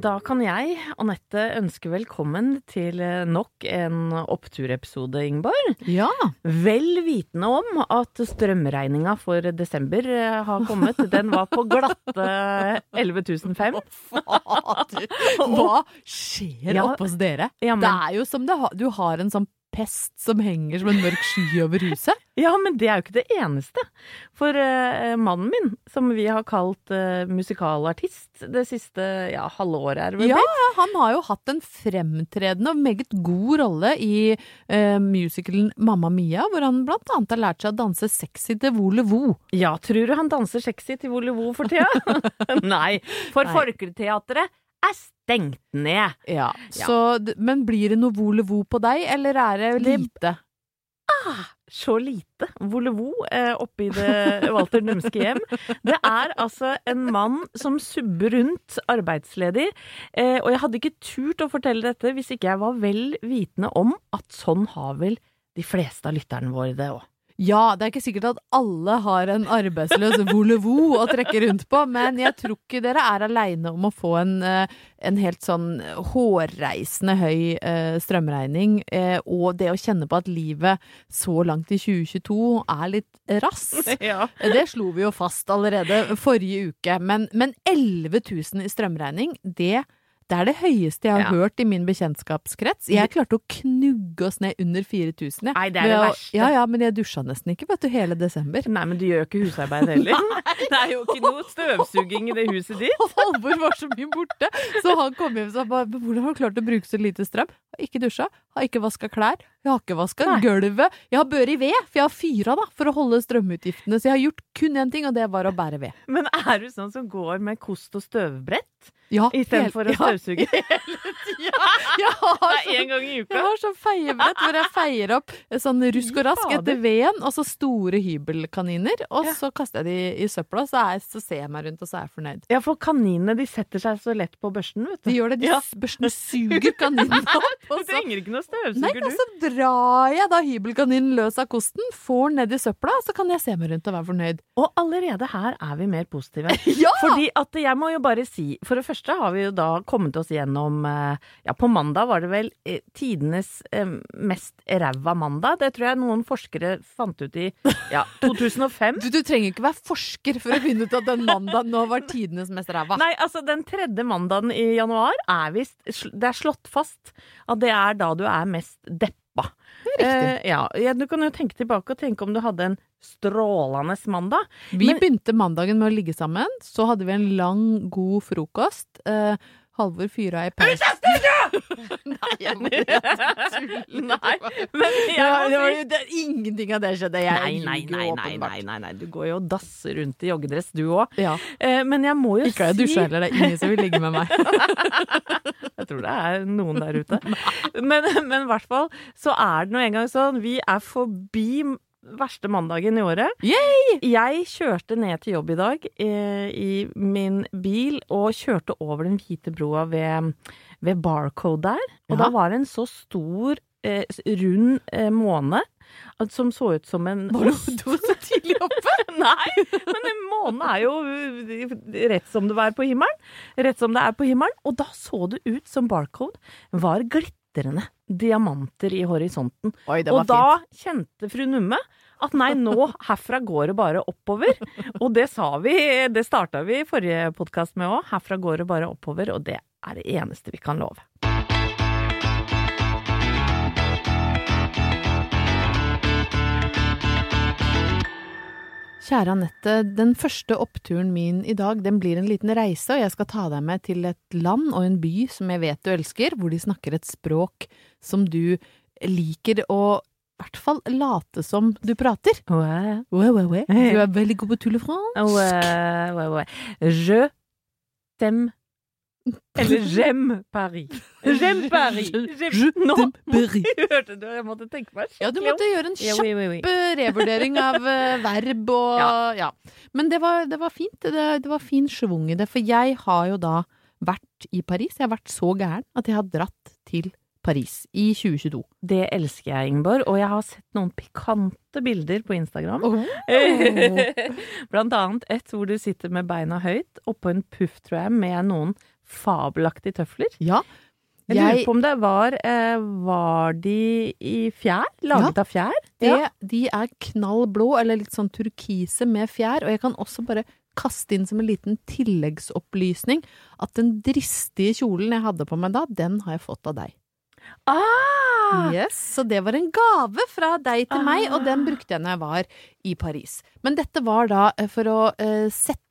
Da kan jeg, Anette, ønske velkommen til eh, nok en oppturepisode, Ingeborg. Ja. Vel vitende om at strømregninga for desember eh, har kommet. Den var på glatte 11 500. Fader. Hva skjer Ja. oppe hos dere? Ja, men- Det er jo som det du har en sånn pest som henger som en mørk sky over huset. Ja, men det er jo ikke det eneste. For uh, mannen min, som vi har kalt uh, musikalartist det siste ja, halve året, er det Ja, han har jo hatt en fremtredende og meget god rolle i uh, musicalen Mamma Mia, hvor han blant annet har lært seg å danse sexy til volevo. Ja, tror du han danser sexy til Volevo for tida? Nei, for Nei. Folketeatret er stengt ned. Ja. Så, men blir det noe volevo på deg, eller er det lite? Ah, Så lite Volevo eh, oppe i det Walter Numske hjem. Det er altså en mann som subber rundt arbeidsledig. Eh, og jeg hadde ikke turt å fortelle dette hvis ikke jeg var vel vitende om at sånn har vel de fleste av lytterne våre det òg. Ja, det er ikke sikkert at alle har en arbeidsløs volevo å trekke rundt på, men jeg tror ikke dere er aleine om å få en, eh, en helt sånn hårreisende høy eh, strømregning, eh, og det å kjenne på at livet så langt i 2022 er litt rass. Ja. Det slo vi jo fast allerede forrige uke, men, men 11 000 i strømregning, det det er det høyeste jeg har Ja. hørt i min bekjentskapskrets. Jeg klarte å knugge oss ned under 4000. jeg. Nei, det er det verste. Ja, ja, men jeg dusja nesten ikke, vet du, hele desember. Nei, men du gjør ikke husarbeid heller. Det er jo ikke noe støvsuging i det huset ditt. Og Halvor var så mye borte, så han kom hjem og sa bare hvordan har du klart å bruke så lite strøm? Ikke dusja, har ikke vaska klær, jeg har ikke vaska gulvet. Jeg har børi ved, for jeg har fyra da, for å holde strømutgiftene. Så jeg har gjort kun én ting, og det var å bære ved. Men er du sånn som går med kost og støvbrett Ja, istedenfor å støvsuge? Ja, hele tida. Er sånn- gang i Jeg har sånn feiebrett hvor jeg feier opp sånn rusk og rask etter veden, og så store hybelkaniner. Og Ja. så kaster jeg de i søpla, så, er, så ser jeg meg rundt, og så er jeg fornøyd. Ja, for kaninene de setter seg så lett på børsten, vet du. De gjør det, de Ja. Børsten suger kaninene opp. Du trenger ikke noe nei, støvsuger, og du. så drar jeg da hybelkaninen løs av kosten, får den ned i søpla, så kan jeg se meg rundt og være fornøyd. Og allerede her er vi mer positive. Ja! Fordi at jeg må jo bare si, for det første har vi jo da kommet oss gjennom eh, Ja, på mandag var det vel eh, tidenes eh, mest ræva mandag. Det tror jeg noen forskere fant ut i ja, 2005. Du, du trenger ikke være forsker for å finne ut at den mandagen nå var tidenes mest ræva. Nei, altså den tredje mandagen i januar er visst Det er slått fast at det er da du er mest deppa. Riktig. Eh, ja, ja, du kan jo tenke tilbake og tenke om du hadde en strålende mandag. Vi Men- begynte mandagen med å ligge sammen, så hadde vi en lang, god frokost. Eh, Halvor fyra i pause. Nei, jeg tuller. Nei, men jeg må si- det, Ingenting av det skjedde. Nei, nei, nei, nei, nei. Du går jo og dasser rundt i joggedress, du òg. Ja. Eh, men jeg må jo Ikke har jeg dusja heller, det er ingen som vil ligge med meg. Jeg tror det er noen der ute. Men, men i hvert fall så er det nå engang sånn. Vi er forbi verste mandagen i året. Jeg kjørte ned til jobb i dag eh, i min bil og kjørte over den hvite broa ved, ved Barcode der. Og Ja. da var det en så stor, eh, rund eh, måne som så ut som en Var du, var så tidlig oppe? Nei, men en måne er jo uh, rett som det er på himmelen. Rett som det er på himmelen. Og da så det ut som Barcode var glitrende diamanter i horisonten. Oi, Og da fint. kjente fru Numme at nei, nå herfra går det bare oppover. Og det sa vi, det starta vi i forrige podkast med òg. Herfra går det bare oppover, og det er det eneste vi kan love. Kjære Anette, den første oppturen min i dag, den blir en liten reise, og jeg skal ta deg med til et land og en by som jeg vet du elsker, hvor de snakker et språk som du liker å i hvert fall late som du prater. Ouais. Ouais, ouais, ouais. Du er veldig god på tulle fransk. Ouais, ouais, ouais. Je t'aime Eller j'aime Paris. J'aime Paris. J'aime- Nå- Paris. Hørte du? Jeg måtte tenke meg Ja, du måtte gjøre en kjapp eh, revurdering av eh, verb og ja. Men det var, det var fint. Det, det var fin schwung i det. For jeg har jo da vært i Paris. Jeg har vært så gæren at jeg har dratt til Paris i 2022. Det elsker jeg, Ingeborg. Og jeg har sett noen pikante bilder på Instagram. Oh. Blant annet et hvor du sitter med beina høyt oppå en puff, tror jeg, med noen fabelaktige tøfler. Ja. Jeg lurer på om det var eh, Var de i fjær? Laget av fjær? det, De er knall blå, eller litt sånn turkise med fjær, og jeg kan også bare kaste inn som en liten tilleggsopplysning at den dristige kjolen jeg hadde på meg da, den har jeg fått av deg. Ah! Yes, så det var en gave fra deg til meg, og den Ah. brukte jeg når jeg var i Paris. Men dette var da eh, for å eh,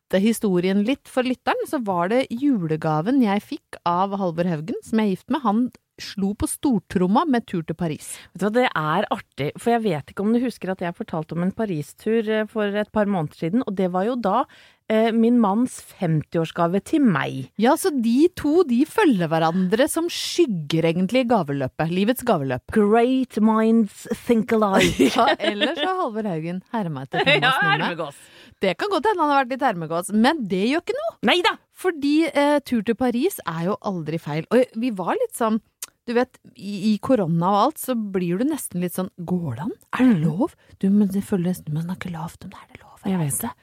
sette historien litt for lytteren, så var det julegaven jeg fikk av Halvor Haugen, som jeg er gift med. Han slo på stortromma med tur til Paris. Vet du hva, Det er artig, for jeg vet ikke om du husker at jeg fortalte om en Paris-tur eh, for et par måneder siden, og det var jo da eh, min manns 50-årsgave til meg. Ja, så de to de følger hverandre som skygger egentlig i gaveløpet. Livets gaveløp. Great minds think alike. Ja, ellers har Halvor Haugen herma etter ja, Thomas Numme. Det kan godt hende han har vært litt hermegås, men det gjør ikke noe. Neida. Fordi eh, tur til Paris er jo aldri feil. Og vi var litt sånn Du vet, i, i korona og alt, så blir du nesten litt sånn Går det an? Er det lov? Du, det føles nesten man snakker lavt om det. Er det lov? Jeg vet det.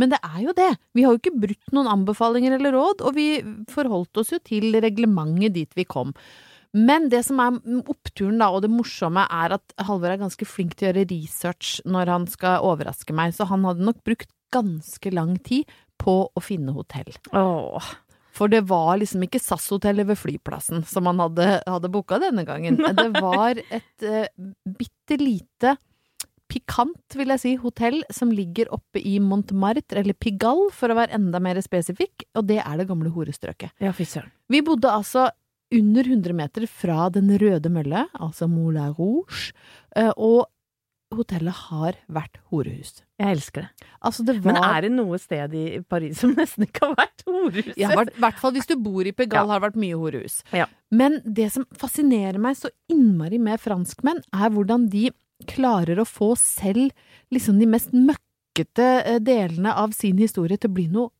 Men det er jo det. Vi har jo ikke brutt noen anbefalinger eller råd, og vi forholdt oss jo til reglementet dit vi kom. Men det som er oppturen da, og det morsomme, er at Halvor er ganske flink til å gjøre research når han skal overraske meg, så han hadde nok brukt ganske lang tid på å finne hotell. Åh. For det var liksom ikke SAS-hotellet ved flyplassen som han hadde, hadde booka denne gangen. Det var et uh, bitte lite pikant, vil jeg si, hotell som ligger oppe i Montmartre, eller Pigalle for å være enda mer spesifikk, og det er det gamle horestrøket. Ja, fy søren. Vi bodde altså under 100 meter fra Den røde mølle, altså Moulin Rouge, eh, og hotellet har vært horehus. Jeg elsker det. Altså, det var Men er det noe sted i Paris som nesten ikke har vært horehus? Ja, i hvert fall hvis du bor i Pegal, Ja. har det vært mye horehus. Ja. Men det som fascinerer meg så innmari med franskmenn, er hvordan de klarer å få selv liksom de mest møkkete eh, delene av sin historie til å bli noe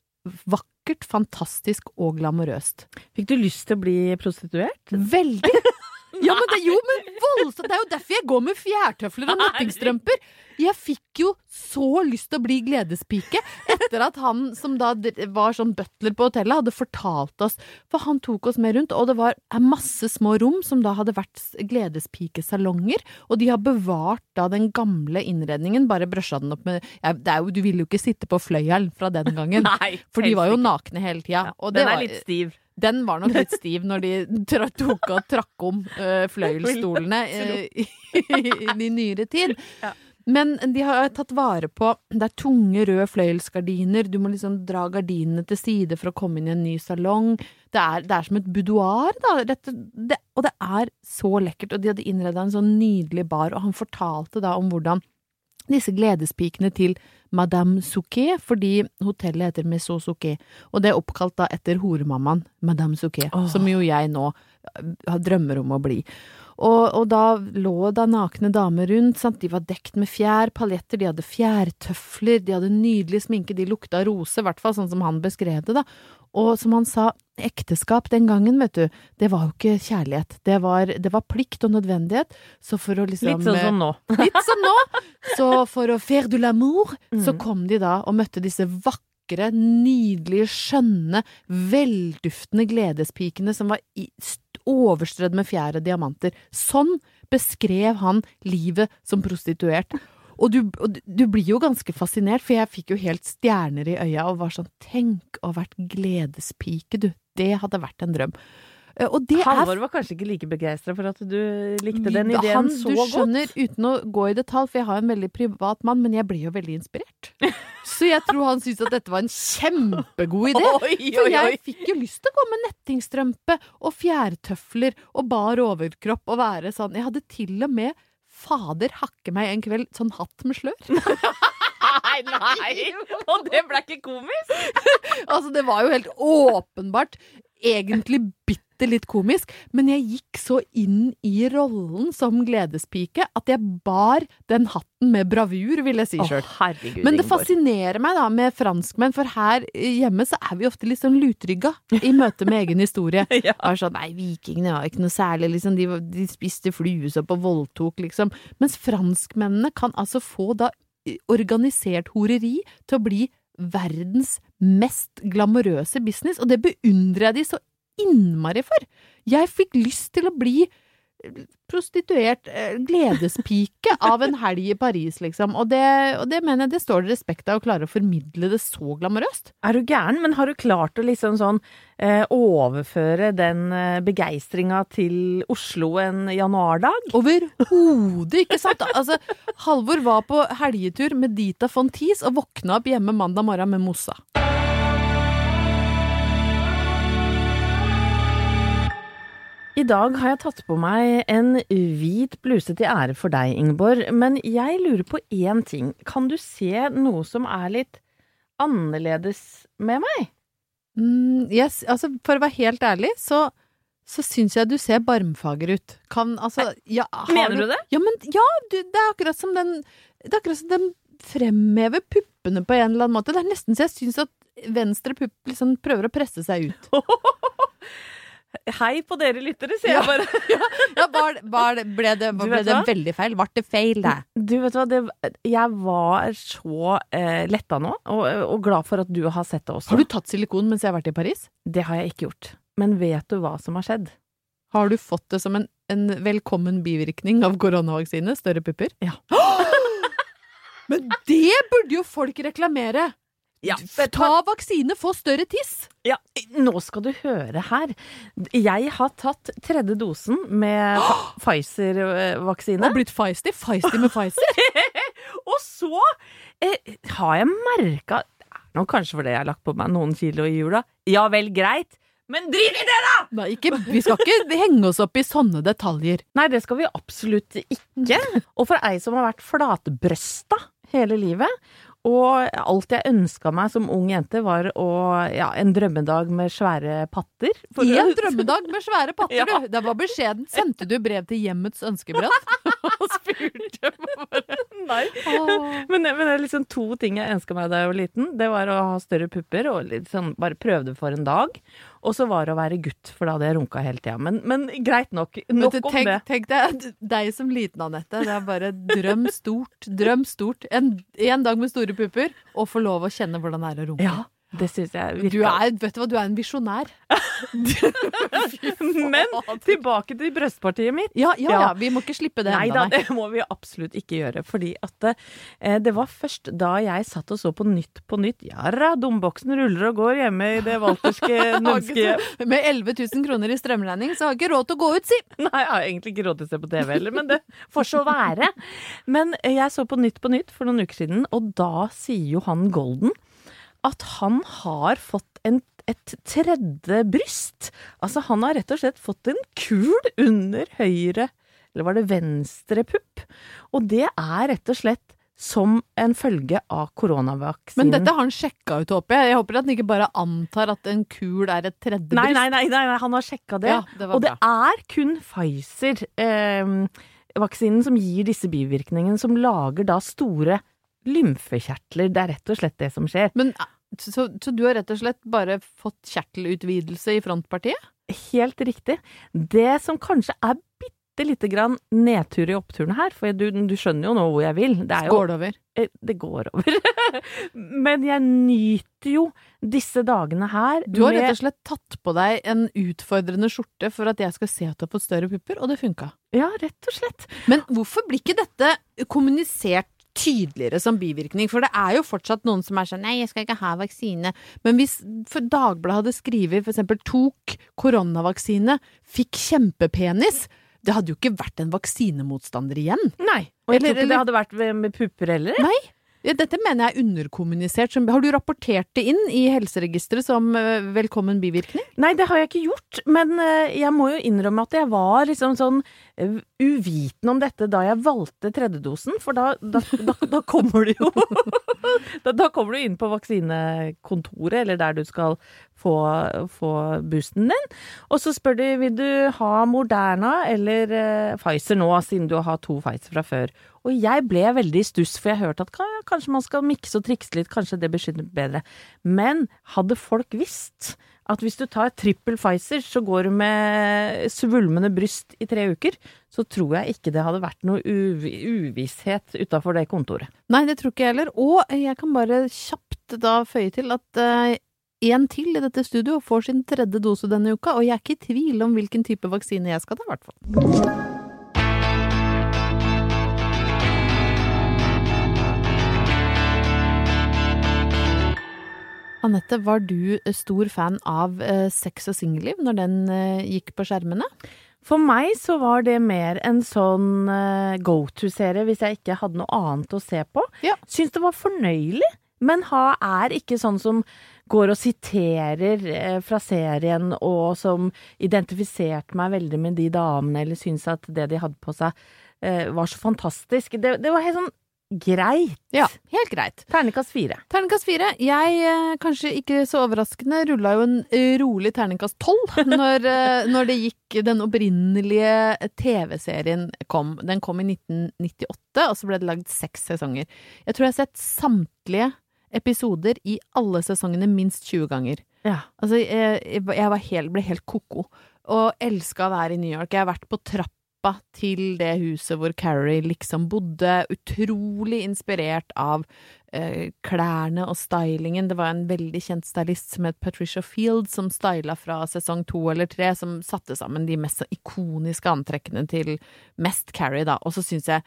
vakkert, fantastisk og glamorøst. Fikk du lyst til å bli prostituert? Veldig! Ja, men det, jo, men voldsomt! Det er jo derfor jeg går med fjærtøfler og nettingstrømper! Jeg fikk jo så lyst til å bli gledespike etter at han som da var sånn butler på hotellet, hadde fortalt oss For han tok oss med rundt, og det var masse små rom som da hadde vært gledespikesalonger, og de har bevart da den gamle innredningen, bare brøsja den opp med ja, det jo, Du ville jo ikke sitte på fløyelen fra den gangen. Nei, For de var jo nakne hele tida. Ja, den er litt stiv. Den var nok litt stiv når de tok og trakk om uh, fløyelsstolene uh, i, i nyere tid. Men de har tatt vare på Det er tunge, røde fløyelsgardiner. Du må liksom dra gardinene til side for å komme inn i en ny salong. Det er, det er som et boudoir, da. Rett, det, og det er så lekkert. Og de hadde innreda en sånn nydelig bar, og han fortalte da om hvordan disse gledespikene til Madame Souquet, fordi hotellet heter Maison Souquet, og det er oppkalt da etter horemammaen Madame Souquet, oh. som jo jeg nå drømmer om å bli. Og, og da lå da nakne damer rundt, sant? de var dekt med fjær, paljetter, de hadde fjærtøfler, de hadde nydelig sminke, de lukta rose, i hvert fall sånn som han beskrev det, da. Og som han sa, ekteskap den gangen, vet du, det var jo ikke kjærlighet, det var, det var plikt og nødvendighet, så for å liksom Litt sånn som nå. Litt som nå! Så for å faire du l'amour, så Mhm. kom de da og møtte disse vakre, nydelige, skjønne, velduftende gledespikene som var i, overstrødd med fjær diamanter. Sånn beskrev han livet som prostituert. Og du, og du blir jo ganske fascinert, for jeg fikk jo helt stjerner i øya og var sånn Tenk å ha vært gledespike, du. Det hadde vært en drøm. Eh, Halvor var kanskje ikke like begeistra for at du likte den ideen han, så du godt. skjønner, uten å gå i detalj, for jeg har en veldig privat mann, men jeg blir jo veldig inspirert. Så jeg tror han syntes at dette var en kjempegod idé. Oi, For oi, jeg fikk jo lyst til å gå med nettingstrømpe og fjærtøfler og bar overkropp og være sånn. Jeg hadde til og med fader hakke meg en kveld sånn hatt med slør. Nei, nei! Og det ble ikke komisk? Altså, det var jo helt åpenbart egentlig bitte litt komisk, men jeg gikk så inn i rollen som gledespike at jeg bar den hatten med bravur, vil jeg si sjøl. Men det fascinerer meg da med franskmenn, for her hjemme så er vi ofte litt sånn lutrygga i møte med egen historie. Ja. Er sånn, nei, vikingene var ikke noe særlig, liksom, de, de spiste fluesopp og voldtok, liksom. Mens franskmennene kan altså få da organisert horeri til å bli verdens mest glamorøse business, og det beundrer jeg de så innmari for. Jeg fikk lyst til å bli eh, prostituert eh, gledespike av en helg i Paris, liksom. Og det, og det mener jeg det står det respekt av å klare å formidle det så glamorøst. Er du gæren? Men har du klart å liksom sånn eh, overføre den eh, begeistringa til Oslo en januardag? Overhodet ikke sant! Altså, Halvor var på helgetur med Dita von Teese og våkna opp hjemme mandag morgen med Mossa. I dag har jeg tatt på meg en hvit bluse til ære for deg, Ingeborg. Men jeg lurer på én ting. Kan du se noe som er litt annerledes med meg? Mm, yes, altså, for å være helt ærlig, så, så syns jeg du ser barmfager ut. Kan altså ja, har Mener du det? Ja, men ja, du, det er akkurat som den Det er akkurat som den fremhever puppene på en eller annen måte. Det er nesten så jeg syns at venstre pupp liksom prøver å presse seg ut. Hei på dere lyttere, sier jeg bare. Ja, bar, bar, ble det, ble det veldig feil? Ble det feil, det? Du vet hva, det, jeg var så eh, letta nå, og, og glad for at du har sett det også. Har du tatt silikon mens jeg har vært i Paris? Det har jeg ikke gjort. Men vet du hva som har skjedd? Har du fått det som en, en velkommen bivirkning av koronavaksine? Større pupper? Ja. Men det burde jo folk reklamere! Ja, Ta vaksine, få større tiss! Ja, nå skal du høre her. Jeg har tatt tredje dosen med Pfizer-vaksine. Og blitt feisty. Feisty med Pfizer. Og så eh, har jeg merka Nå kanskje fordi jeg har lagt på meg noen kilo i jula. Ja vel, greit. Men drit i det, da! Nei, ikke, vi skal ikke henge oss opp i sånne detaljer. Nei, det skal vi absolutt ikke. Og for ei som har vært flatbrøsta hele livet, og alt jeg ønska meg som ung jente, var å, ja, en drømmedag med svære patter. For- En drømmedag med svære patter, Ja. du. Det var beskjeden. Sendte du brev til hjemmets ønskebrett? Og spurte bare Nei. Oh. Men, men det er liksom to ting jeg ønska meg da jeg var liten. Det var å ha større pupper og sånn, bare prøve det for en dag. Og så var det å være gutt, for da hadde jeg runka hele tida. Men, men greit nok. Nok du, om tenk, det. tenk deg deg som liten, Anette. Det er bare drøm stort. Drøm stort. En, en dag med store pupper, og få lov å kjenne hvordan det er å runke. Ja. Det syns jeg Du er, vet du hva, du er en visjonær. Men tilbake til brøstpartiet mitt. Ja, ja, Ja. vi må ikke slippe det Nei enda, da, det må vi absolutt ikke gjøre. Fordi at eh, det var først da jeg satt og så på Nytt på Nytt. Ja da, domboksen ruller og går hjemme i det walterske numske Med 11 000 kroner i strømregning, så har jeg ikke råd til å gå ut, si! Nei, jeg har egentlig ikke råd til å se på TV heller, men det får så være. Men eh, jeg så på Nytt på Nytt for noen uker siden, og da sier jo han Golden at han har fått en, et tredje bryst. Altså, han har rett og slett fått en kul under høyre, eller var det venstre pupp? Og det er rett og slett som en følge av koronavaksinen. Men dette har han sjekka ut, håper jeg. Jeg håper at han ikke bare antar at en kul er et tredje bryst. nei, nei, nei, nei, han har sjekka det. Ja, det og og det er kun Pfizer eh, vaksinen som gir disse bivirkningene, som lager da store lymfekjertler. Det er rett og slett det som skjer. Men, så, så du har rett og slett bare fått kjertelutvidelse i frontpartiet? Helt riktig. Det som kanskje er bitte lite grann nedtur i oppturen her, for du, du skjønner jo nå hvor jeg vil. Det jo Går det over? Eh, Det går over. Men jeg nyter jo disse dagene her Du har med- rett og slett tatt på deg en utfordrende skjorte for at jeg skal se at du har fått større pupper, og det funka. Ja, rett og slett. Men hvorfor blir ikke dette kommunisert tydeligere som bivirkning? For det er jo fortsatt noen som er sånn nei, jeg skal ikke ha vaksine. Men hvis Dagbladet hadde skrevet eksempel tok koronavaksine, fikk kjempepenis, det hadde jo ikke vært en vaksinemotstander igjen. Nei. Og jeg Eller- tror ikke eller- det hadde vært med pupper heller. Nei. Ja, Dette mener jeg er underkommunisert. Har du rapportert det inn i helseregisteret som eh, velkommen bivirkning? Nei, det har jeg ikke gjort, men eh, jeg må jo innrømme at jeg var liksom sånn eh, uvitende om dette da jeg valgte tredjedosen, for da, da, da, da kommer du jo da, kommer du inn på vaksinekontoret, eller der du skal få, få boosten din, og så spør de vil du ha Moderna eller eh, Pfizer nå, siden du har to Pfizer fra før. Og jeg ble veldig i stuss, for jeg hørte at kanskje man skal mikse og trikse litt, kanskje det beskytter bedre. Men hadde folk visst at hvis du tar trippel Pfizer, så går du med svulmende bryst i tre uker, så tror jeg ikke det hadde vært noe uv uvisshet utafor det kontoret. Nei, det tror ikke jeg heller. Og jeg kan bare kjapt da føye til at eh, en til i dette studio får sin tredje dose denne uka, og jeg er ikke i tvil om hvilken type vaksine jeg skal ta, i hvert fall. Anette, var du stor fan av eh, Sex og singelliv når den eh, gikk på skjermene? For meg så var det mer en sånn eh, go to-serie hvis jeg ikke hadde noe annet å se på. Ja. Syns det var fornøyelig, men ha, er ikke sånn som går og siterer eh, fra serien og som identifiserte meg veldig med de damene, eller syntes at det de hadde på seg eh, var så fantastisk. Det, det var helt sånn greit. Ja, helt greit. Terningkast fire. Terningkast fire. Jeg, eh, kanskje ikke så overraskende, rulla jo en eh, rolig terningkast tolv når, eh, når det gikk den opprinnelige TV-serien kom. Den kom i 1998, og så ble det lagd seks sesonger. Jeg tror jeg har sett samtlige episoder i alle sesongene minst 20 ganger. Ja. Altså, jeg, jeg var helt, ble helt ko-ko, og elska å være i New York. Jeg har vært på trappa til det huset hvor Carrie liksom bodde. Utrolig inspirert av eh, klærne og stylingen. Det var en veldig kjent stylist som het Patricia Field, som styla fra sesong to eller tre, som satte sammen de mest ikoniske antrekkene til mest Carrie, da. Og så syns jeg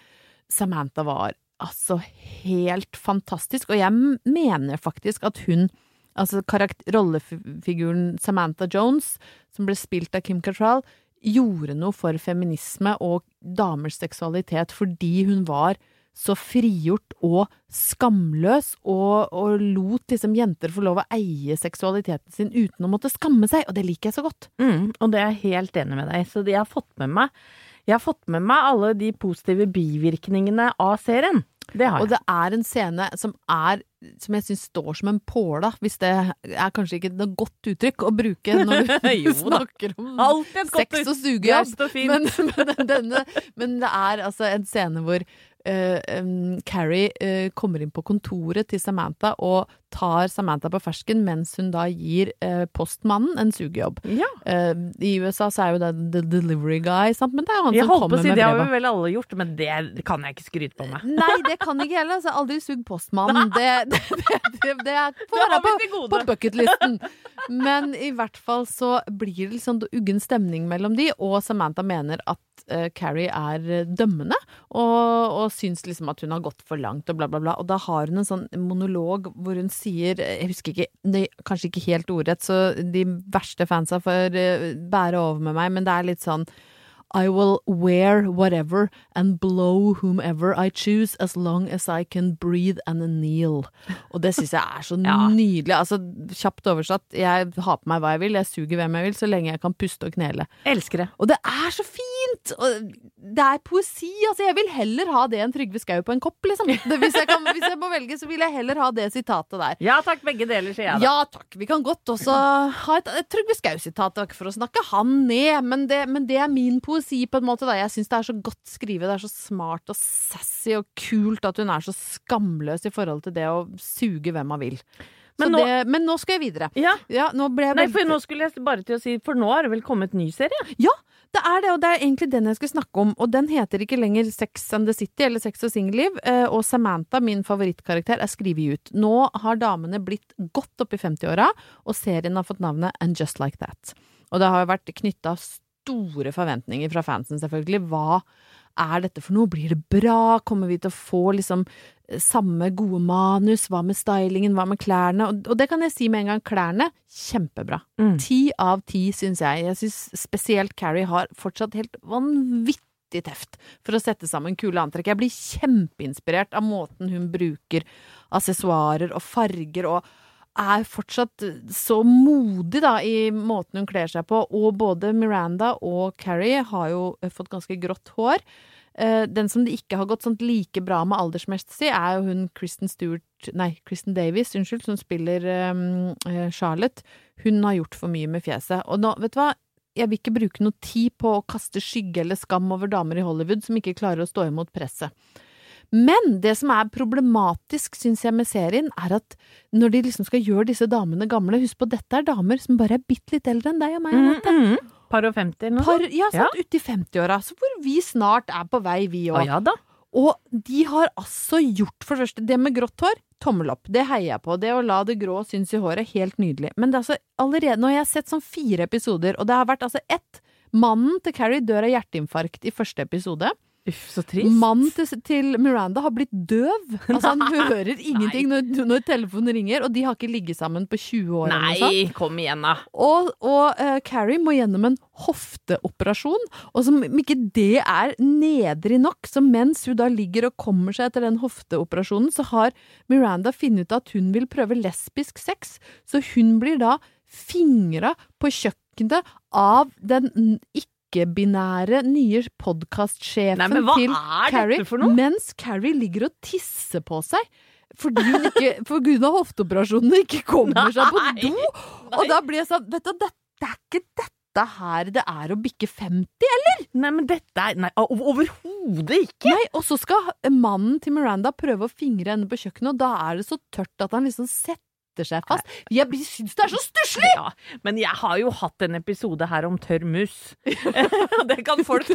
Samantha var altså helt fantastisk, og jeg mener faktisk at hun Altså rollefiguren Samantha Jones, som ble spilt av Kim Cattrall, gjorde noe for feminisme og damers seksualitet fordi hun var så frigjort og skamløs, og, og lot liksom jenter få lov å eie seksualiteten sin uten å måtte skamme seg, og det liker jeg så godt. Mm, og det er jeg helt enig med deg. Så jeg har fått med meg Jeg har fått med meg alle de positive bivirkningene av serien. Det har jeg. Og det er en scene som er som jeg syns står som en påle, hvis det er kanskje ikke et godt uttrykk å bruke når du snakker om sex og sugejobb. Men, men, men det er altså en scene hvor em, Carrie uh, kommer inn på kontoret til Samantha og tar Samantha på fersken mens hun da gir uh, postmannen en sugejobb. Ja. I USA så er jo det the delivery guy, sant? men det er jo han Jeg som kommer si med det har vi vel alle gjort, men det kan jeg ikke skryte på meg. Nei, det kan ikke heller. Altså, aldri sugd postmannen. Det, det, det, det, får være på, på bucketlisten. Men i hvert fall så blir det litt sånn uggen stemning mellom de, og Samantha mener at eh, Carrie er eh, dømmende, og, og syns liksom at hun har gått for langt, og bla, bla, bla. Og da har hun en sånn monolog hvor hun sier Jeg husker ikke, nei, kanskje ikke helt ordrett, så de verste fansa får uh, bære over med meg, men det er litt sånn I will wear whatever and blow whomever I choose as long as I can breathe and kneel. Og det syns jeg er så Ja. nydelig. Altså, kjapt oversatt, jeg har på meg hva jeg vil, jeg suger hvem jeg vil, så lenge jeg kan puste og knele. Elsker det. Og det er så fint! Og det er poesi. Altså, jeg vil heller ha det enn Trygve Skau på en kopp, liksom. Hvis, jeg kan, hvis jeg må velge, så vil jeg heller ha det sitatet der. Ja takk, begge deler, sier jeg da. Ja takk, vi kan godt også ha et, et Trygve Skau-sitat, ikke for å snakke han ned, men det, men det er min poesi på en måte. Da. Jeg syns det er så godt skrevet, det er så smart og sassy og kult at hun er så skamløs i forhold til det å suge hvem man vil. Men nå- det, men nå skal jeg videre. Ja. Ja, nå jeg Nei, for nå skulle jeg bare til å si For nå har det vel kommet ny serie? Ja, det er det, og det er egentlig den jeg skal snakke om. Og den heter ikke lenger Sex and the City eller Sex og singelliv. eh, Og Samantha, min favorittkarakter, er skrevet ut. Nå har damene blitt godt opp i 50-åra, og serien har fått navnet And Just Like That. Og det har vært knytta store forventninger fra fansen, selvfølgelig. Hva er dette for noe? Blir det bra? Kommer vi til å få liksom samme gode manus? Hva med stylingen? Hva med klærne? Og, det kan jeg si med en gang. Klærne, kjempebra. Mm. Ti av ti, syns jeg. Jeg syns spesielt Carrie har fortsatt helt vanvittig teft for å sette sammen kule antrekk. Jeg blir kjempeinspirert av måten hun bruker assessoarer og farger og er fortsatt så modig da i måten hun kler seg på. Og både Miranda og Carrie har jo fått ganske grått hår. Eh, Den som det ikke har gått sånt like bra med aldersmessig, er jo hun Kristen Stewart Nei, Kristen Davies, unnskyld, som spiller um, Charlotte. Hun har gjort for mye med fjeset. Og nå, vet du hva? Jeg vil ikke bruke noe tid på å kaste skygge eller skam over damer i Hollywood som ikke klarer å stå imot presset. Men det som er problematisk, syns jeg, med serien, er at når de liksom skal gjøre disse damene gamle Husk på, dette er damer som bare er bitte litt eldre enn deg og meg, Anette. Mm, Par og 50 eller noe Par, ja, sant, uti 50-åra. Så hvor vi snart er på vei, vi òg. ja da. Og de har altså gjort, for det første, det med grått hår, tommel opp. Det heier jeg på. Det å la det grå synes i håret, helt nydelig. Men det er altså allerede, nå har jeg sett sånn fire episoder, og det har vært altså ett. Mannen til Carrie dør av hjerteinfarkt i første episode. Uff, så trist. Mannen til, til Miranda har blitt døv. Altså Han hører ingenting når, når telefonen ringer, og de har ikke ligget sammen på 20 år. Nei, kom igjen da. Og, og uh, Carrie må gjennom en hofteoperasjon, og som ikke det er nedrig nok, så mens hun da ligger og kommer seg etter den hofteoperasjonen, så har Miranda funnet ut at hun vil prøve lesbisk sex, så hun blir da fingra på kjøkkenet av den n- ikke-binære nye podkastsjefen til Carrie, dette mens Carrie ligger og tisser på seg. Fordi hun ikke, for grunn av hofteoperasjonen ikke kommer seg på Nei, do. Og da blir jeg sånn Vet du, det, det er ikke dette her det er å bikke 50, eller? Nei, men dette er Nei, overhodet ikke! Nei, og så skal mannen til Miranda prøve å fingre henne på kjøkkenet, og da er det så tørt at han liksom setter seg fast. Jeg syns det er så stusslig! Ja, men jeg har jo hatt en episode her om tørr mus. Det kan folk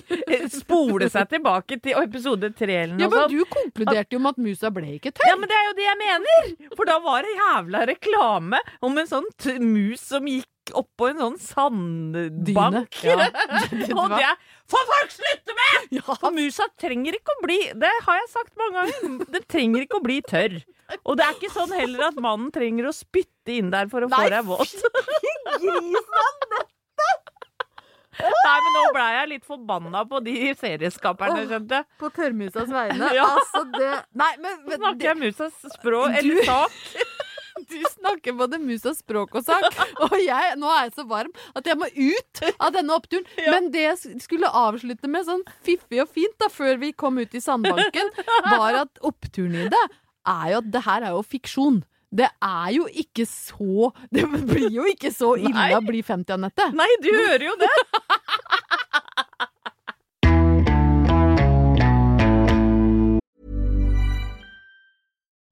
spole seg tilbake til episode tre eller noe Ja, men du konkluderte jo med at musa ble ikke tørr. Ja, men det er jo det jeg mener! For da var det jævla reklame om en sånn mus som gikk oppå en sånn sandbank. Ja. Og det får folk slutte med! For musa trenger ikke å bli Det har jeg sagt mange ganger. Den trenger ikke å bli tørr. Og det er ikke sånn heller at mannen trenger å spytte inn der for å få deg våt. Nei, men nå ble jeg litt forbanna på de serieskaperne, skjønte. På tørrmusas vegne. Ja. Altså, det Nei, men, snakker jeg musas språk, eller sak. Du snakker både mus og språk og sak, og jeg, nå er jeg så varm at jeg må ut av denne oppturen. Men det jeg skulle avslutte med sånn fiffig og fint da, før vi kom ut i sandbanken, var at oppturen i det er jo at det her er jo fiksjon. Det er jo ikke så Det blir jo ikke så ille å bli 50, Anette. Nei, du hører jo det!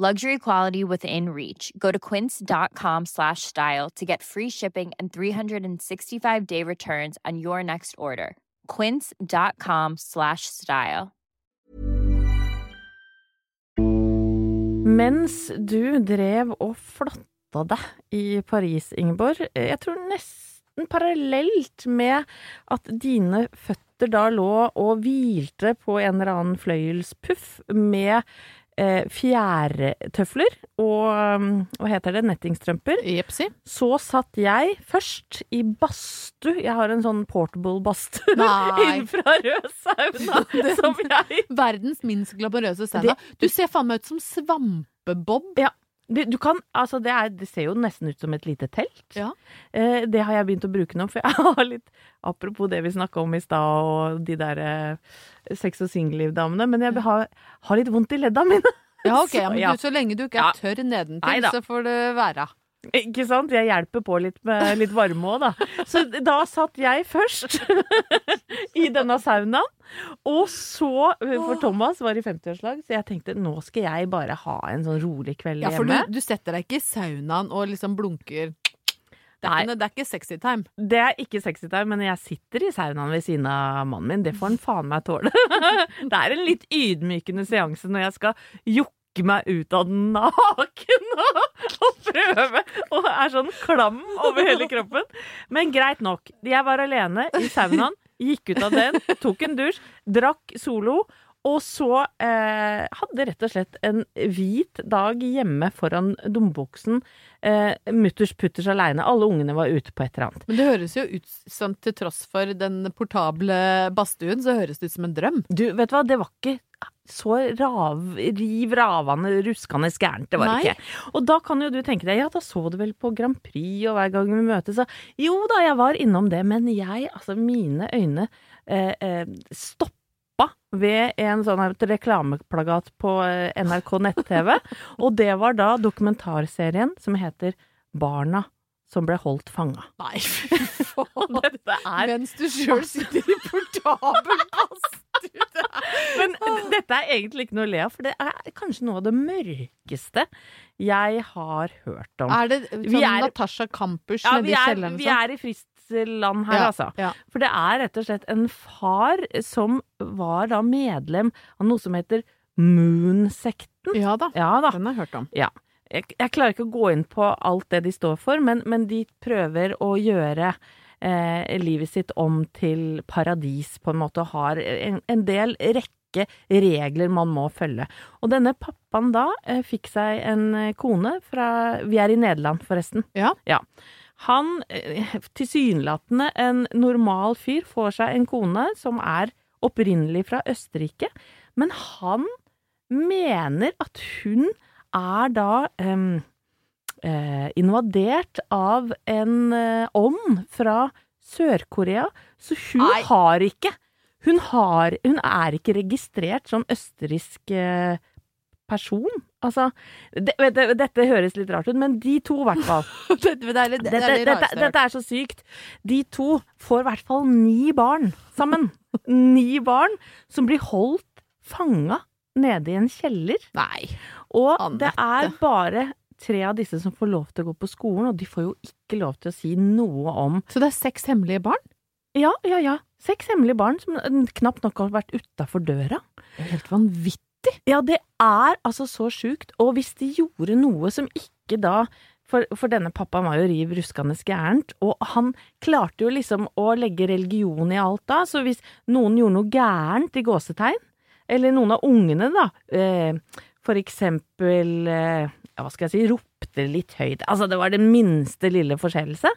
Luxury quality within reach. Go to quince.com slash style to get free shipping and 365 day returns on your next order. Quince.com slash style. Mens du drev og flotta deg i Paris, Ingeborg, jeg tror nesten parallelt med at dine føtter da lå og hvilte på en eller annen fløyelspuff med fjærtøfler og um, hva heter det, nettingstrømper. Jepsi. Så satt jeg først i badstue. Jeg har en sånn portable badstue innenfra rød sauna som jeg Verdens minst glamorøse sauna. Du ser faen meg ut som Svampebob. Ja. Du, du kan, altså det, er, det ser jo nesten ut som et lite telt. Ja. Eh, det har jeg begynt å bruke nå, for jeg har litt Apropos det vi snakka om i stad, og de der eh, sex- og singelliv-damene. Men jeg har, har litt vondt i ledda mine. Ja, ok, ja, Så, men ja. Du, så lenge du ikke er tørr nedentil, så får det være. Ikke sant? Jeg hjelper på litt med litt varme òg, da. Så da satt jeg først i denne saunaen. Og så, for Thomas var i 50-årslag, så jeg tenkte nå skal jeg bare ha en sånn rolig kveld hjemme. Ja, for du, du setter deg ikke i saunaen og liksom blunker. Det er, ikke, det er ikke sexy time. Det er ikke sexy time, men jeg sitter i saunaen ved siden av mannen min. Det får han faen meg tåle. Det er en litt ydmykende seanse når jeg skal jokke meg ut av den naken og, prøve og er sånn klam over hele kroppen. Men greit nok. Jeg var alene i saunaen, gikk ut av den, tok en dusj, drakk Solo. Og så eh, hadde rett og slett en hvit dag hjemme foran domboksen. Eh, mutters putters aleine. Alle ungene var ute på et eller annet. Men det høres jo ut som til tross for den portable badstuen, så høres det ut som en drøm. Du, vet du hva, det var ikke så rav, riv ravende, ruskende gærent. Det var det Nei. ikke. Og da kan jo du tenke deg, ja, da så du vel på Grand Prix og hver gang vi møtes, så jo da, jeg var innom det, men jeg, altså mine øyne eh, eh, stoppa ved en sånn reklameplagat på eh, NRK nett-TV, og det var da dokumentarserien som heter Barna som ble holdt fanga. Nei, fy faen. Er Mens du sjøl sitter i portabel badstue. Men dette er egentlig ikke noe å le av, for det er kanskje noe av det mørkeste jeg har hørt om. Er det sånn Vi er- Natasha Campus Ja, nedi er, kjelleren vi sånn? er i fristland her, Ja, altså. ja. For det er rett og slett en far som var da medlem av noe som heter Moon-sekten. Ja da, Ja da. den har jeg hørt om. Ja. Jeg, jeg klarer ikke å gå inn på alt det de står for, men, men de prøver å gjøre eh, livet sitt om til paradis, på en måte, og har en, en del rekke regler man må følge. Og denne pappaen da eh, fikk seg en eh, kone fra Vi er i Nederland, forresten. Ja. Han, eh, tilsynelatende en normal fyr, får seg en kone som er opprinnelig fra Østerrike, men han mener at hun er da um, eh, invadert av en eh, ånd fra Sør-Korea, så hun Nei. har ikke hun, har, hun er ikke registrert som østerriksk eh, person. Altså, det, det, dette høres litt rart ut, men de to, i hvert fall. Dette, er så sykt. De to får i hvert fall ni barn sammen. Ni barn som blir holdt fanga nede i en kjeller. Nei. Og det er bare tre av disse som får lov til å gå på skolen, og de får jo ikke lov til å si noe om Så det er seks hemmelige barn? Ja, ja, ja. Seks hemmelige barn som knapt nok har vært utafor døra. Helt vanvittig. Ja, det er altså så sjukt. Og hvis de gjorde noe som ikke da for, for denne pappaen var jo riv ruskende gærent, og han klarte jo liksom å legge religion i alt da, så hvis noen gjorde noe gærent, i gåsetegn, eller noen av ungene da, eh, for eksempel, eh, ja, hva skal jeg si, ropte litt høyt, altså det var det minste lille forskjellelse,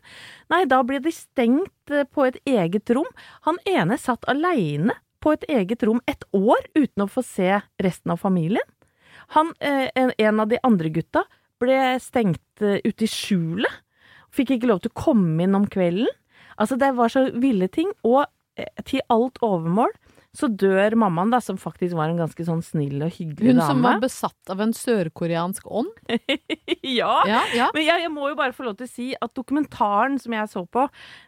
nei, da ble de stengt eh, på et eget rom. Han ene satt alene på et eget rom et år uten å få se resten av familien. Han, eh, en, av de andre gutta ble stengt eh, ute i skjulet. Fikk ikke lov til å komme inn om kvelden. Altså, det var så ville ting. Og eh, til alt overmål så dør mammaen, da, som faktisk var en ganske sånn snill og hyggelig Hun dame. som var besatt av en sørkoreansk ånd? ja. Ja, ja. Men jeg, jeg må jo bare få lov til å si at dokumentaren som jeg så på,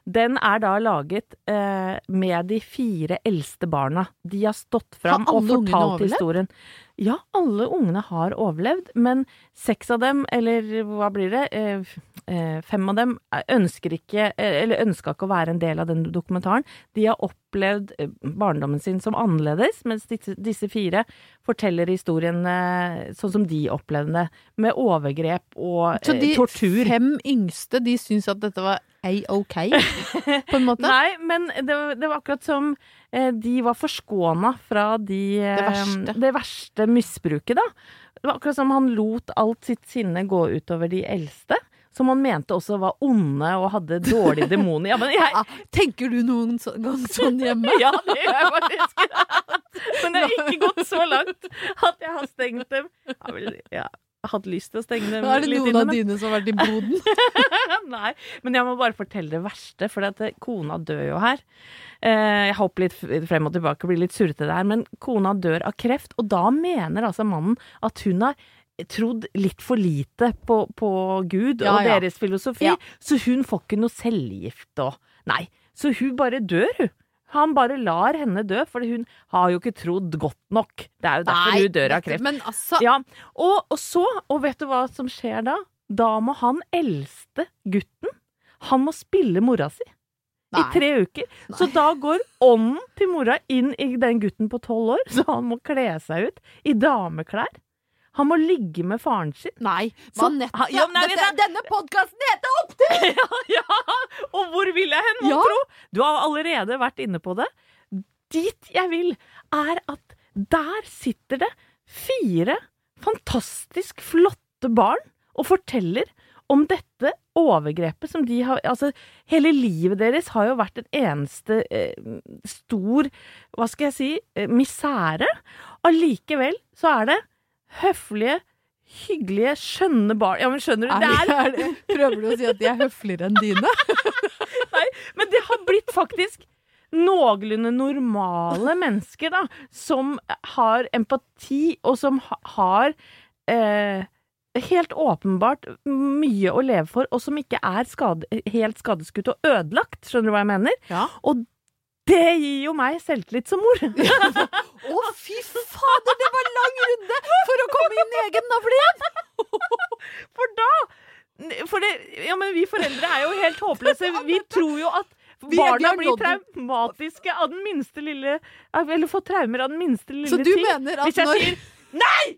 den er da laget eh, med de fire eldste barna. De har stått fram og fortalt historien. Ja, alle ungene har overlevd, men seks av dem, eller hva blir det, eh, eh, fem av dem eh, ønsker ikke, eller ønska ikke å være en del av den dokumentaren. De har opplevd barndommen sin som annerledes, mens disse, fire forteller historien sånn som de opplevde det, med overgrep og tortur. Så de tortur. fem yngste, de syns at dette var a-ok, på en måte? Nei, men det, det var akkurat som eh, de var forskåna fra de, eh, Det verste. det verste misbruket, da. Det var akkurat som han lot alt sitt sinne gå utover de eldste. Som han mente også var onde og hadde dårlige demoner. Ja, jeg, ja, Tenker du noen så- gang sånn hjemme? ja, det gjør jeg faktisk. Men det har ikke gått så langt at jeg har stengt dem. Ja, vel ja, hatt lyst til å stenge dem Er det litt noen av dine som har vært i boden? Nei, men jeg må bare fortelle det verste, for at eh, kona dør jo her. Eh, Jeg hopper litt frem og tilbake, blir litt surrete der, men kona dør av kreft, og da mener altså mannen at hun har trodd litt for lite på, på Gud Ja, og ja. deres filosofi, Ja. så hun får ikke noe cellegift og Nei, så hun bare dør, hun. Han bare lar henne dø, for hun har jo ikke trodd godt nok. Det er jo derfor Nei, hun dør av kreft. Altså Ja, og, og så, og vet du hva som skjer da? Da må han eldste gutten, han må spille mora si. I tre uker. Så da går ånden til mora inn i den gutten på tolv år, så han må kle seg ut i dameklær. Han må ligge med faren sin. Nei, Så- Manette, ja, nei, dette, denne podkasten heter Opptur! ja, ja! Og hvor vil jeg hen, mon Ja. tro? Du har allerede vært inne på det. Dit jeg vil, er at der sitter det fire fantastisk flotte barn og forteller om dette overgrepet som de har Altså, hele livet deres har jo vært en eneste eh, stor Hva skal jeg si eh, misere. Allikevel så er det høflige, hyggelige, skjønne barn Ja, men skjønner du? Er, Det er er det, prøver du å si at de er høfligere enn dine? Nei, men det har blitt faktisk noenlunde normale mennesker, da, som har empati, og som har eh, helt åpenbart mye å leve for, og som ikke er skade, helt skadeskutt og ødelagt, skjønner du hva jeg mener? Ja. Og det gir jo meg selvtillit som mor. Å, fy fader, det var lang runde for å komme inn i egen navle igjen! For da For det, ja, men vi foreldre er jo helt håpløse. Vi tror jo at barna blir traumatiske av den minste lille Eller får traumer av den minste lille Så du ting. mener at Hvis jeg når- sier Nei!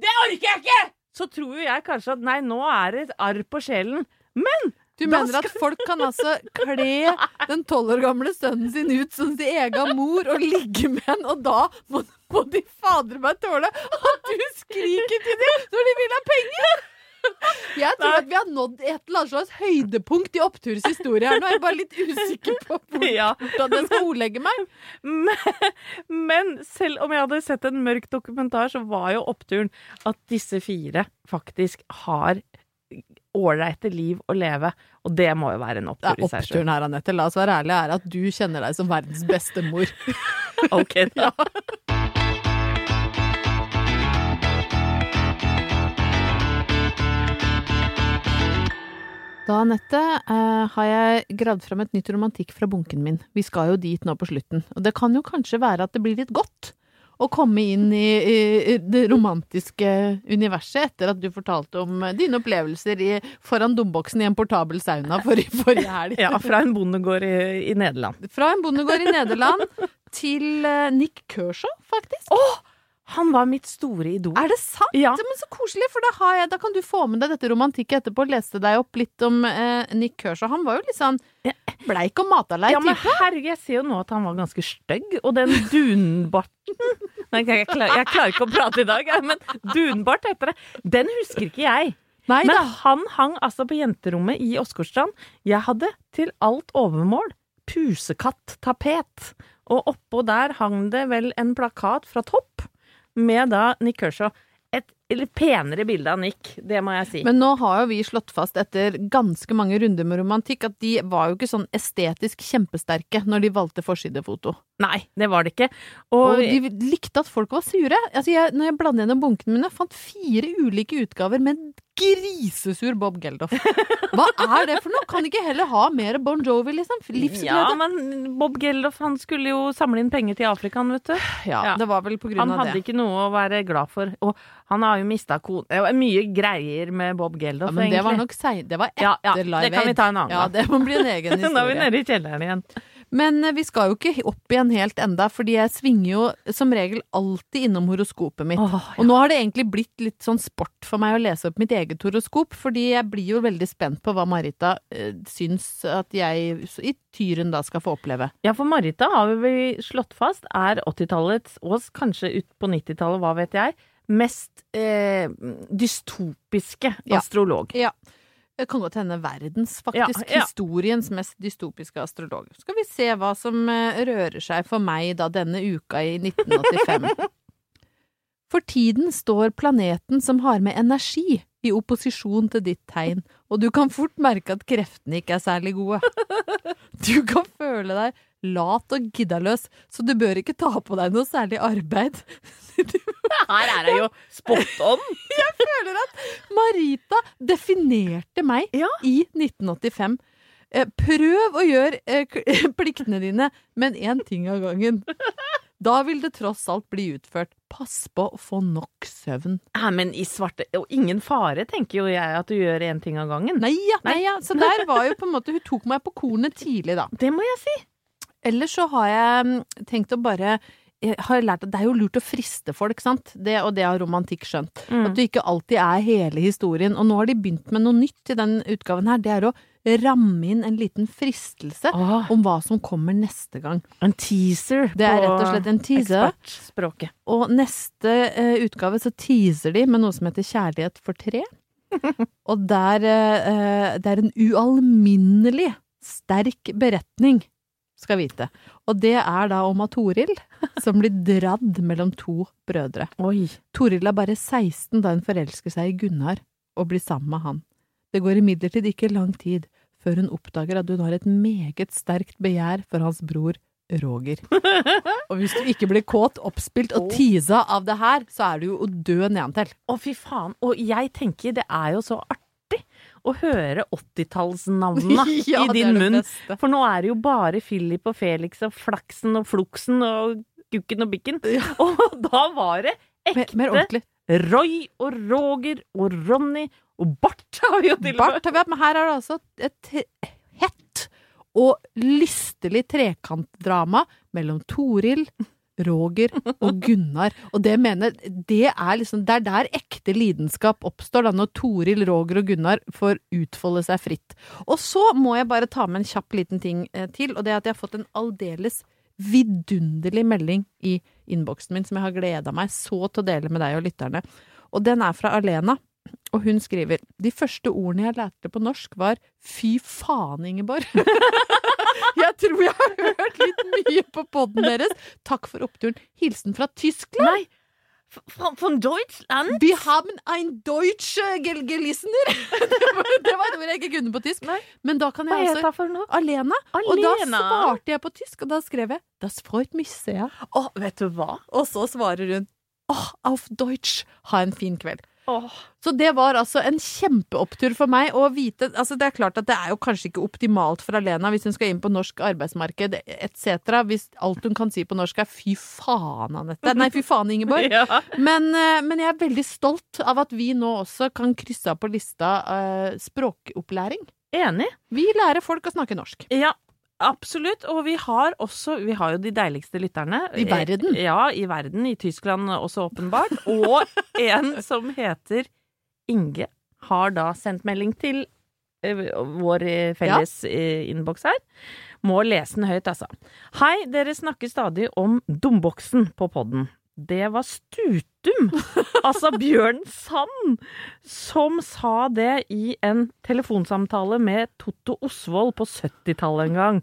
Det orker jeg ikke! Så tror jo jeg kanskje at nei, nå er det et arr på sjelen. Men Du mener at folk kan altså kle den tolv år gamle sønnen sin ut som sin egen mor og ligge med han, og da må, må de fader meg tåle at du skriker til dem når de vil ha penger! Jeg tror Nei. at vi har nådd et eller annet slags høydepunkt i Oppturs historie her. Nå er jeg bare litt usikker på hvor, Ja. hvordan jeg skal ordlegge meg. Men, men selv om jeg hadde sett en mørk dokumentar, så var jo oppturen at disse fire faktisk har ålreite liv å leve. Og det må jo være en opptur i seg selv. Oppturen her, Anette, la oss være ærlige, er at du kjenner deg som verdens beste mor. ok, da. Da, Anette, eh, har jeg gravd fram et nytt romantikk fra bunken min. Vi skal jo dit nå på slutten. Og det kan jo kanskje være at det blir litt godt? Å komme inn i, i, det romantiske universet etter at du fortalte om eh, dine opplevelser i, foran domboksen i en portabel sauna forrige, for helg. Ja, fra en bondegård i, i Nederland. Fra en bondegård i Nederland til eh, Nick Kershaw! Han var mitt store idol. Er det sant? Ja. Men så koselig, for da, har jeg, da kan du få med deg dette romantikket etterpå. Leste deg opp litt om eh, Nick Kershaw. Han var jo litt sånn bleik og matalei Ja, men type. herregud, jeg ser jo nå at han var ganske stygg, og den dunbarten Nei, jeg, klarer, jeg klarer ikke å prate i dag, men dunbart heter det. Den husker ikke jeg. Nei Men da. han hang altså på jenterommet i Åsgårdstrand. Jeg hadde til alt overmål pusekatt-tapet, og oppå der hang det vel en plakat fra Topp med da Nick Kershaw. Et litt penere bilde av Nick, det må jeg si. Men nå har jo vi slått fast etter ganske mange runder med romantikk at de var jo ikke sånn estetisk kjempesterke når de valgte forsidefoto. Nei, det var det ikke. Og, Og, de likte at folk var sure. Altså jeg, når jeg blandet gjennom bunkene mine, fant fire ulike utgaver med grisesur Bob Geldof. Hva er det for noe? Kan ikke heller ha mer Bon Jovi, liksom? Ja, men Bob Geldof han skulle jo samle inn penger til Afrika, vet du. Ja, Ja. det var vel på grunn Han av hadde ikke noe å være glad for. Og han har jo mista kone Det var mye greier med Bob Geldof, Ja, men det var nok sein. Det var etter Ja, ja, Live det kan vi Aid. ta en annen Ja, det må bli en egen historie. Nå er vi nede i kjelleren igjen. Men eh, vi skal jo ikke opp igjen helt enda, fordi jeg svinger jo som regel alltid innom horoskopet mitt. Åh, Og nå har det egentlig blitt litt sånn sport for meg å lese opp mitt eget horoskop, fordi jeg blir jo veldig spent på hva Marita eh, syns at jeg i Tyren da skal få oppleve. Ja, for Marita har vi slått fast er 80-tallets, og kanskje ut på 90-tallet, hva vet jeg, mest eh, dystopiske Ja. Ja. Det kan godt hende verdens, faktisk. Ja, ja. Historiens mest dystopiske astrolog. Skal vi se hva som eh, rører seg for meg da denne uka i 1985. For tiden står planeten som har med energi, i opposisjon til ditt tegn, og du kan fort merke at kreftene ikke er særlig gode. Du kan føle deg lat og giddaløs, så du bør ikke ta på deg noe særlig arbeid. Her er det jo spot on! Jeg føler at Marita definerte meg Ja. i 1985. Eh, Prøv å gjøre eh, pliktene dine, men én ting av gangen. Da vil det tross alt bli utført. Pass på å få nok søvn. Ja, men i svarte Og ingen fare, tenker jo jeg at du gjør én ting av gangen. Nei ja, nei ja. Så der var jo på en måte Hun tok meg på kornet tidlig, da. Det må jeg si. Ellers så har jeg mm, tenkt å bare jeg har lært at Det er jo lurt å friste folk, sant? Det, og det har romantikk skjønt. Mm. At du ikke alltid er hele historien. Og nå har de begynt med noe nytt i den utgaven her. Det er å ramme inn en liten fristelse ah. om hva som kommer neste gang. en teaser Det er rett og slett en teaser. ekspertspråket. Og neste uh, utgave så teaser de med noe som heter Kjærlighet for tre. Og der uh, Det er en ualminnelig sterk beretning, skal vite. Og det er da om at Toril, som blir dradd mellom to brødre. Oi. Toril er bare 16 da hun forelsker seg i Gunnar og blir sammen med han. Det går imidlertid ikke lang tid før hun oppdager at hun har et meget sterkt begjær for hans bror Roger. Og hvis du ikke blir kåt, oppspilt og teasa av det her, så er du jo å dø nedentil. Å, fy faen. Og jeg tenker det er jo så artig å høre 80-tallsnavnene Ja, i din munn. beste. For nå er det jo bare Philip og Felix og Flaksen og Fluksen og Gukken og Bikken. Og da var det ekte mer mer Roy og Roger og Ronny og Bart har vi jo til og Bart med. har vi hatt, men her er det altså et hett og lystelig trekantdrama mellom Toril, Roger og Gunnar. Og det mener det er liksom Det er der ekte lidenskap oppstår, da, når Toril, Roger og Gunnar får utfolde seg fritt. Og så må jeg bare ta med en kjapp liten ting eh, til, og det er at jeg har fått en aldeles vidunderlig melding i innboksen min som jeg har gleda meg så til å dele med deg og lytterne. Og den er fra Alena. Og hun skriver De første ordene jeg lærte på norsk var fy faen, Ingeborg. jeg tror jeg har hørt litt mye på poden deres. Takk for oppturen. Hilsen fra Tyskland. Nei, Fra, Deutschland? Vi haben ein deutsche gelgelisener! det var det var et ord jeg ikke kunne på tysk. Nei. Men da kan jeg Hva for noe? Alena. Og da svarte jeg på tysk, og da skrev jeg Das freut mich sehr. Å, vet du hva? Og så svarer hun Åh, auf Deutsch. Ha en fin kveld. Så det var altså en kjempeopptur for meg å vite altså Det er klart at det er jo kanskje ikke optimalt for Alena hvis hun skal inn på norsk arbeidsmarked etc. Hvis alt hun kan si på norsk er 'fy faen, Anette'. Nei, 'fy faen, Ingeborg'. Ja. Men, eh, men jeg er veldig stolt av at vi nå også kan krysse av på lista uh, språkopplæring. Enig. Vi lærer folk å snakke norsk. Ja, absolutt. Og vi har også Vi har jo de deiligste lytterne. I verden. Eh, Ja, i verden. I Tyskland også, åpenbart. Og en som heter Inge, har da sendt melding til eh, vår eh, felles ja. innboks her. Må lese den høyt, altså. Hei, dere snakker stadig om Dumboksen på podden. Det var Stutum, altså Bjørn Sand, som sa det i en telefonsamtale med Totto Osvold på 70-tallet en gang.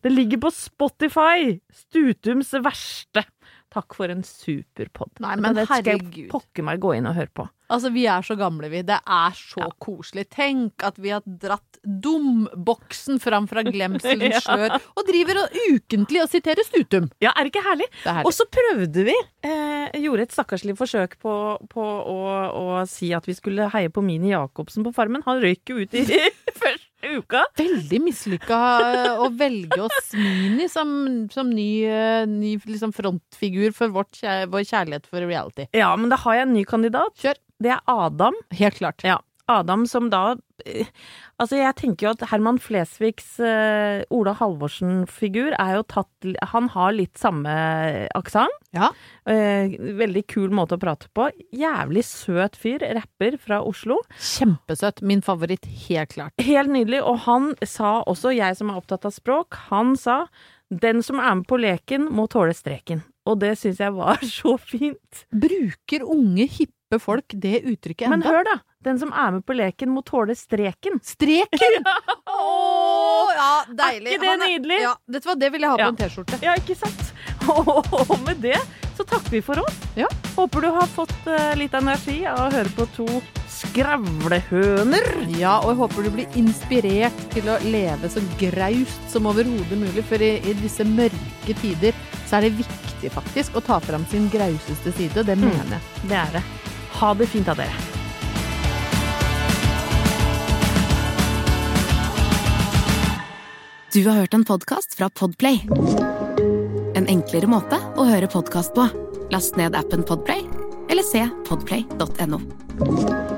Det ligger på Spotify! Stutums verste. Takk for en super pod. Nei, men det skal jeg pokker meg gå inn og høre på. Altså, vi er så gamle, vi. Det er så koselig. Tenk at vi har dratt dumboksen fram fra glemselens Ja. slør, og driver og ukentlig og siterer Stutum. Ja, er det ikke herlig? Det er herlig. Og så prøvde vi, eh, gjorde et stakkarslig forsøk på, på å, å si at vi skulle heie på Mini Jacobsen på Farmen. Han røyk jo ut i første uka. Veldig mislykka å velge oss Mini som, som ny, eh, ny liksom frontfigur for vårt, vår kjærlighet for reality. Ja, men da har jeg en ny kandidat. Kjør. Det er Adam. Helt klart. Ja, Adam som da eh, Altså, jeg tenker jo at Herman Flesvigs uh, Ola Halvorsen-figur er jo tatt Han har litt samme aksent. Ja. Uh, veldig kul måte å prate på. Jævlig søt fyr. Rapper fra Oslo. Kjempesøt. Min favoritt, helt klart. Helt nydelig. Og han sa også, jeg som er opptatt av språk, han sa den som er med på leken, må tåle streken. Og det syns jeg var så fint. Bruker unge, hippe folk det uttrykket Men hør, da! Den som er med på leken, må tåle streken. Streken! Ja. Ja, deilig. Er ikke det nydelig? Ja, vet du hva, det vil jeg ha på Ja. en T-skjorte. Ja, ikke sant? Og med det så takker vi for oss. Ja. Håper du har fått eh, litt energi av å høre på to skravlehøner. Ja, og jeg håper du blir inspirert til å leve så graust som overhodet mulig, for i, i disse mørke tider så er det viktig faktisk å ta fram sin grauseste side. Det mener jeg. Det er det. Ha det fint av dere. Du har hørt en podcast fra Podplay. En enklere måte å høre podcast på. Last ned appen Podplay, eller se podplay.no.